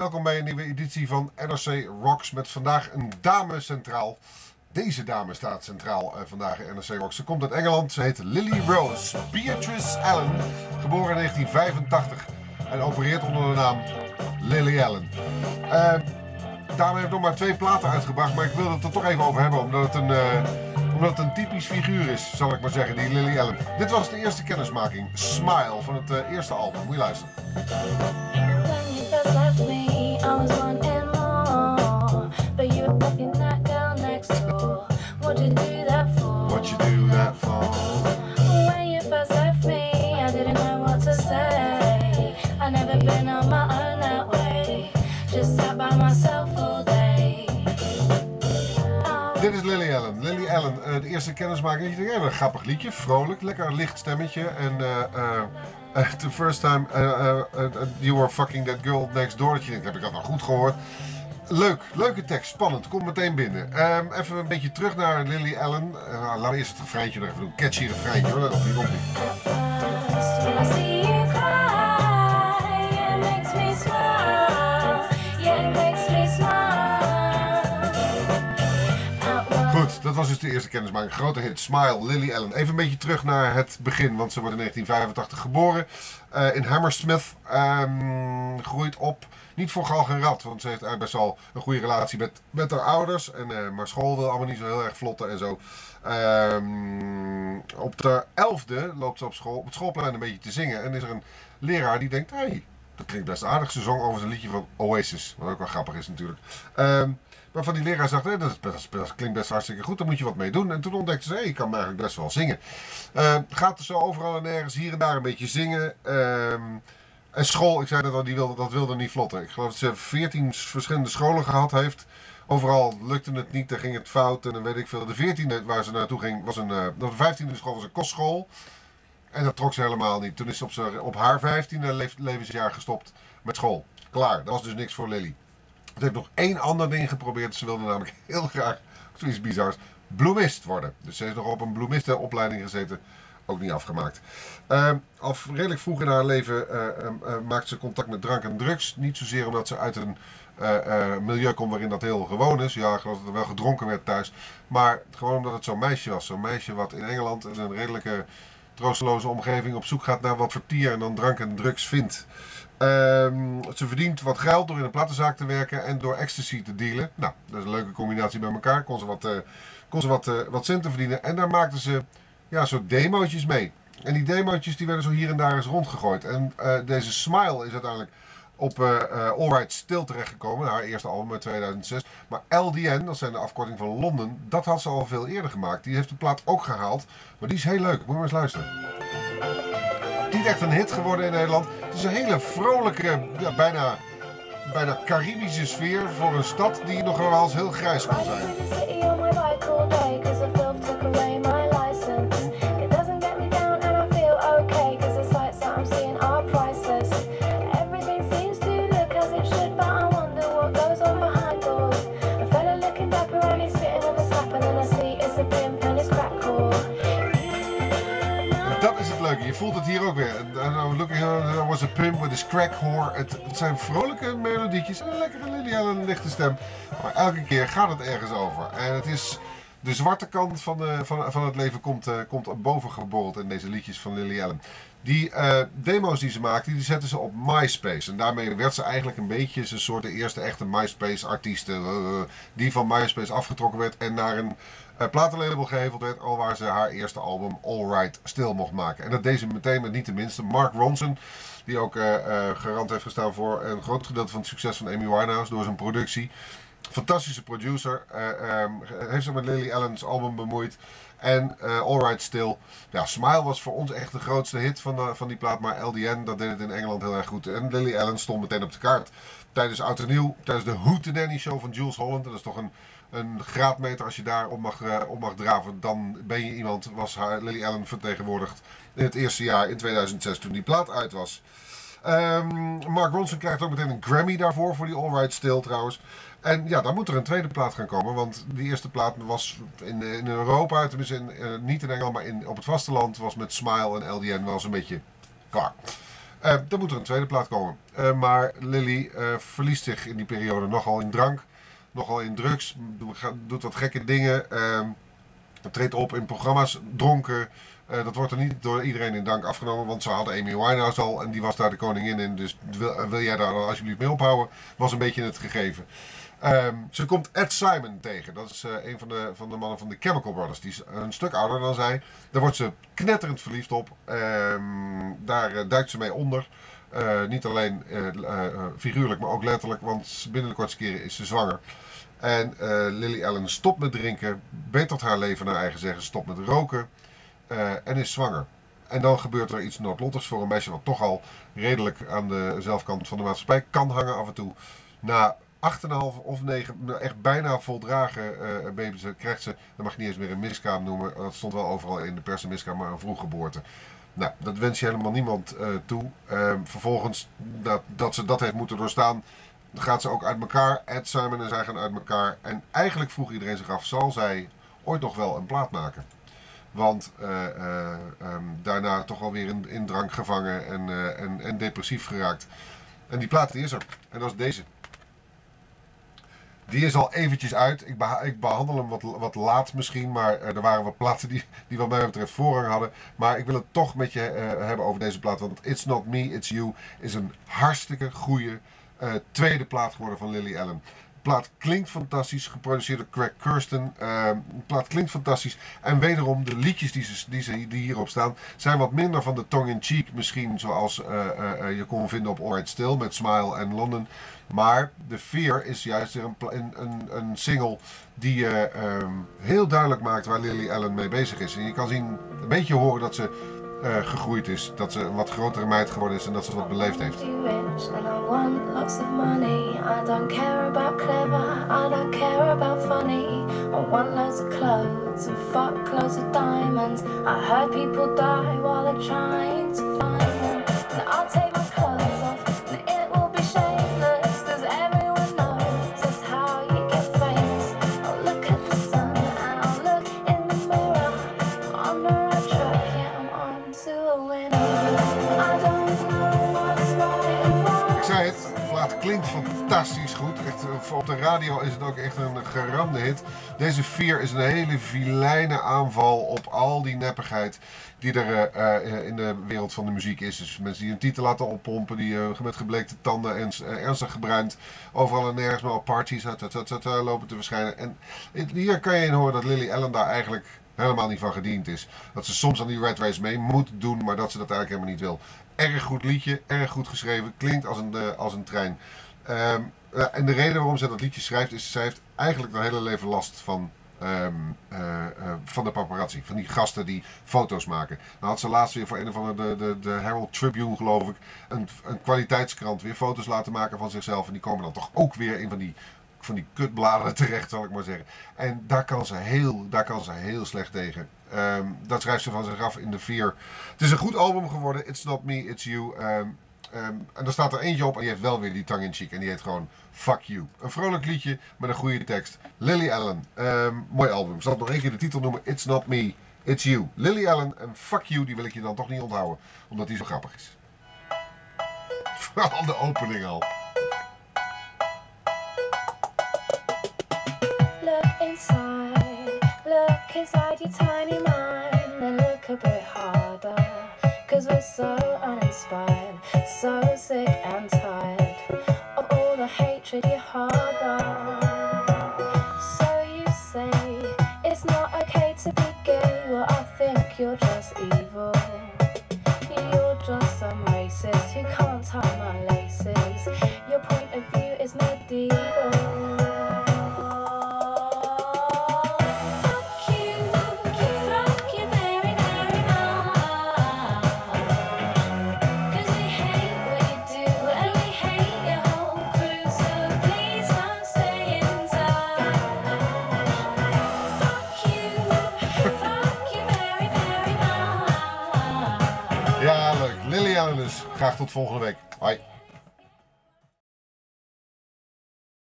Welkom bij een nieuwe editie van NRC Rocks met vandaag een dame centraal. Deze dame staat centraal uh, vandaag in NRC Rocks. Ze komt uit Engeland, ze heet Lily Rose Beatrice Allen, geboren in 1985 en opereert onder de naam Lily Allen. Uh, dame heeft nog maar twee platen uitgebracht, maar ik wil het er toch even over hebben, omdat het een... Uh, omdat het een typisch figuur is, zal ik maar zeggen, die Lily Allen. Dit was de eerste kennismaking, Smile, van het eerste album. Moet je luisteren. Dit is Lily Allen. Lily Allen, uh, de eerste kennismaking. Je denkt, een grappig liedje, vrolijk, lekker licht stemmetje. En uh, uh, uh, the first time you were fucking that girl next door. Dat je denkt, heb ik dat nou goed gehoord? Leuk, leuke tekst, spannend. Kom meteen binnen. Um, even een beetje terug naar Lily Allen. laten we eerst het refreintje nog even doen. Catchy refreintje hoor. Die, op dat was dus de eerste kennismaking. Grote hit, Smile, Lily Allen. Even een beetje terug naar het begin, want ze wordt in 1985 geboren. Uh, in Hammersmith. Um, groeit op. Niet voor galg en rat, want ze heeft best wel een goede relatie met, met haar ouders. En, uh, maar school wil allemaal niet zo heel erg vlotten en zo. Um, op de elfde loopt ze op, school, op het schoolplein een beetje te zingen. En is er een leraar die denkt, hey, dat klinkt best aardig. Ze zong over zijn liedje van Oasis, wat ook wel grappig is natuurlijk. Um, Waarvan die leraar zegt, dat, klinkt best hartstikke goed, daar moet je wat mee doen. En toen ontdekte ze, hey, ik kan eigenlijk best wel zingen. Uh, gaat er zo overal en ergens hier en daar een beetje zingen. Uh, en school, ik zei dat al, die wilde, dat wilde niet vlotten. Ik geloof dat ze veertien verschillende scholen gehad heeft. Overal lukte het niet, dan ging het fout en dan weet ik veel. De veertiende waar ze naartoe ging, was een, uh, de vijftiende school was een kostschool. En dat trok ze helemaal niet. Toen is ze op, op haar vijftiende levensjaar gestopt met school. Klaar, dat was dus niks voor Lily. Ze heeft nog één ander ding geprobeerd. Ze wilde namelijk heel graag, zoiets bizars, bloemist worden. Dus ze heeft nog op een bloemistenopleiding gezeten. Ook niet afgemaakt. Uh, al redelijk vroeg in haar leven uh, maakte ze contact met drank en drugs. Niet zozeer omdat ze uit een milieu komt waarin dat heel gewoon is. Ja, geloof dat er wel gedronken werd thuis. Maar gewoon omdat het zo'n meisje was. Zo'n meisje wat in Engeland een redelijke troosteloze omgeving op zoek gaat naar wat vertier en dan drank en drugs vindt. Um, ze verdient wat geld door in een plattenzaak te werken en door ecstasy te dealen. Nou, dat is een leuke combinatie bij elkaar. Kon ze wat, uh, kon ze wat, uh, wat centen verdienen. En daar maakten ze ja, soort demootjes mee. En die demootjes die werden zo hier en daar eens rondgegooid. En uh, deze Smile is uiteindelijk op uh, Alright Still terechtgekomen. Haar eerste album uit 2006. Maar LDN, dat zijn de afkorting van Londen, dat had ze al veel eerder gemaakt. Die heeft de plaat ook gehaald. Maar die is heel leuk. Moet je maar eens luisteren niet echt een hit geworden in Nederland. Het is een hele vrolijke, bijna, bijna Caribische sfeer voor een stad die nog wel eens heel grijs kan zijn. Voelt het hier ook weer. And looking at was a pimp with his crack whore. Het, zijn vrolijke melodietjes en een lekkere Lily Allen lichte stem. Maar elke keer gaat het ergens over. En het is... De zwarte kant van, van, van het leven komt, uh, komt boven geborreld in deze liedjes van Lily Allen. Die uh, demo's die ze maakte, die zetten ze op MySpace. En daarmee werd ze eigenlijk een beetje een soort de eerste echte MySpace-artieste. Uh, die van MySpace afgetrokken werd en naar een uh, platenlabel geheveld werd. Al waar ze haar eerste album All Right stil mocht maken. En dat deed ze meteen met niet de minste Mark Ronson. Die ook garant heeft gestaan voor een groot gedeelte van het succes van Amy Winehouse door zijn productie. Fantastische producer. Um, heeft zich met Lily Allen's album bemoeid. En uh, Alright Still. Ja, Smile was voor ons echt de grootste hit van, de, van die plaat. Maar LDN, dat deed het in Engeland heel erg goed. En Lily Allen stond meteen op de kaart. Tijdens Oud en Nieuw, tijdens de Hootenanny Show van Jules Holland. Dat is toch een, een graadmeter als je daar op mag, op mag draven. Dan ben je iemand, was haar, Lily Allen vertegenwoordigd in het eerste jaar in 2006 toen die plaat uit was. Um, Mark Ronson krijgt ook meteen een Grammy daarvoor, voor die All Right Still trouwens. En ja, dan moet er een tweede plaat gaan komen, want die eerste plaat was in, in Europa, tenminste in, uh, niet in Engeland, maar in, op het vasteland, was met Smile en LDN wel eens een beetje klaar. Uh, dan moet er een tweede plaat komen. Uh, maar Lily verliest zich in die periode nogal in drank, nogal in drugs, doet wat gekke dingen. treedt op in programma's dronken. Dat wordt er niet door iedereen in dank afgenomen, want ze hadden Amy Winehouse al en die was daar de koningin in. Dus wil, wil jij daar alsjeblieft mee ophouden? Was een beetje het gegeven. Um, ze komt Ed Simon tegen. Dat is uh, een van de, van de mannen van de Chemical Brothers. Die is een stuk ouder dan zij. Daar wordt ze knetterend verliefd op. Um, daar duikt ze mee onder. Niet alleen figuurlijk, maar ook letterlijk. Want binnen de kortste keren is ze zwanger. En Lily Allen stopt met drinken. Betert haar leven naar eigen zeggen. Stopt met roken. En is zwanger. En dan gebeurt er iets noodlottigs voor een meisje wat toch al redelijk aan de zelfkant van de maatschappij kan hangen af en toe. Na 8,5 of 9, nou, echt bijna voldragen uh, baby's krijgt ze, dat mag je niet eens meer een miskraam noemen, dat stond wel overal in de pers een miskraam, maar een vroeggeboorte. Nou, dat wens je helemaal niemand toe. Uh, vervolgens, dat, dat ze dat heeft moeten doorstaan, gaat ze ook uit elkaar. Ed Simon en zij gaan uit elkaar. En eigenlijk vroeg iedereen zich af, zal zij ooit nog wel een plaat maken? Want um, daarna toch alweer in, in drank gevangen en, en, en depressief geraakt. En die plaat die is er. En dat is deze. Die is al eventjes uit. Ik, ik behandel hem wat, wat laat misschien, maar er waren wat platen die, die wat mij betreft voorrang hadden. Maar ik wil het toch met je hebben over deze plaat, want It's Not Me, It's You is een hartstikke goede tweede plaat geworden van Lily Allen. Plaat klinkt fantastisch, geproduceerd door Craig Kirsten. de plaat klinkt fantastisch. En wederom, de liedjes die, ze, die, ze, die hierop staan, zijn wat minder van de tongue-in-cheek misschien, zoals je kon vinden op Alright Still met Smile en London. Maar The Fear is juist een, een, een single die uh, um, heel duidelijk maakt waar Lily Allen mee bezig is. En je kan zien, een beetje horen dat ze uh, gegroeid is. Dat ze een wat grotere meid geworden is en dat ze wat beleefd heeft. Eh, op de radio is het ook echt een geramde hit. Deze vier is een hele vilijne aanval op al die neppigheid die er uh, in de wereld van de muziek is. Dus mensen die een titel laten oppompen, die uh, met gebleekte tanden en ernstig gebruind overal en nergens maar op parties lopen te verschijnen. En hier kan je in horen dat Lily Allen daar eigenlijk helemaal niet van gediend is. Dat ze soms aan die Red Race mee moet doen, maar dat ze dat eigenlijk helemaal niet wil. Erg goed liedje, erg goed geschreven, klinkt als een, als een trein. Um, en de reden waarom ze dat liedje schrijft is, zij heeft eigenlijk haar hele leven last van, um, uh, uh, van de paparazzi. Van die gasten die foto's maken. Dan had ze laatst weer voor een of andere, de, de, de Herald Tribune geloof ik, een, een kwaliteitskrant weer foto's laten maken van zichzelf. En die komen dan toch ook weer in van die van die kutbladeren terecht, zal ik maar zeggen. En daar kan ze heel, daar kan ze heel slecht tegen. Um, dat schrijft ze van zich af in de vier. Het is een goed album geworden. It's Not Me, It's You. Um, en er staat er eentje op en die heeft wel weer die tang in cheek. En die heet gewoon Fuck You. Een vrolijk liedje met een goede tekst. Lily Allen. mooi album. Ik zal nog één keer de titel noemen. It's Not Me, It's You. Lily Allen en Fuck You, die wil ik je dan toch niet onthouden. Omdat die zo grappig is. Vooral de opening al. inside your tiny mind and look a bit harder. Cause we're so uninspired, so sick and tired of all the hatred you harbor. Graag tot volgende week. Hoi.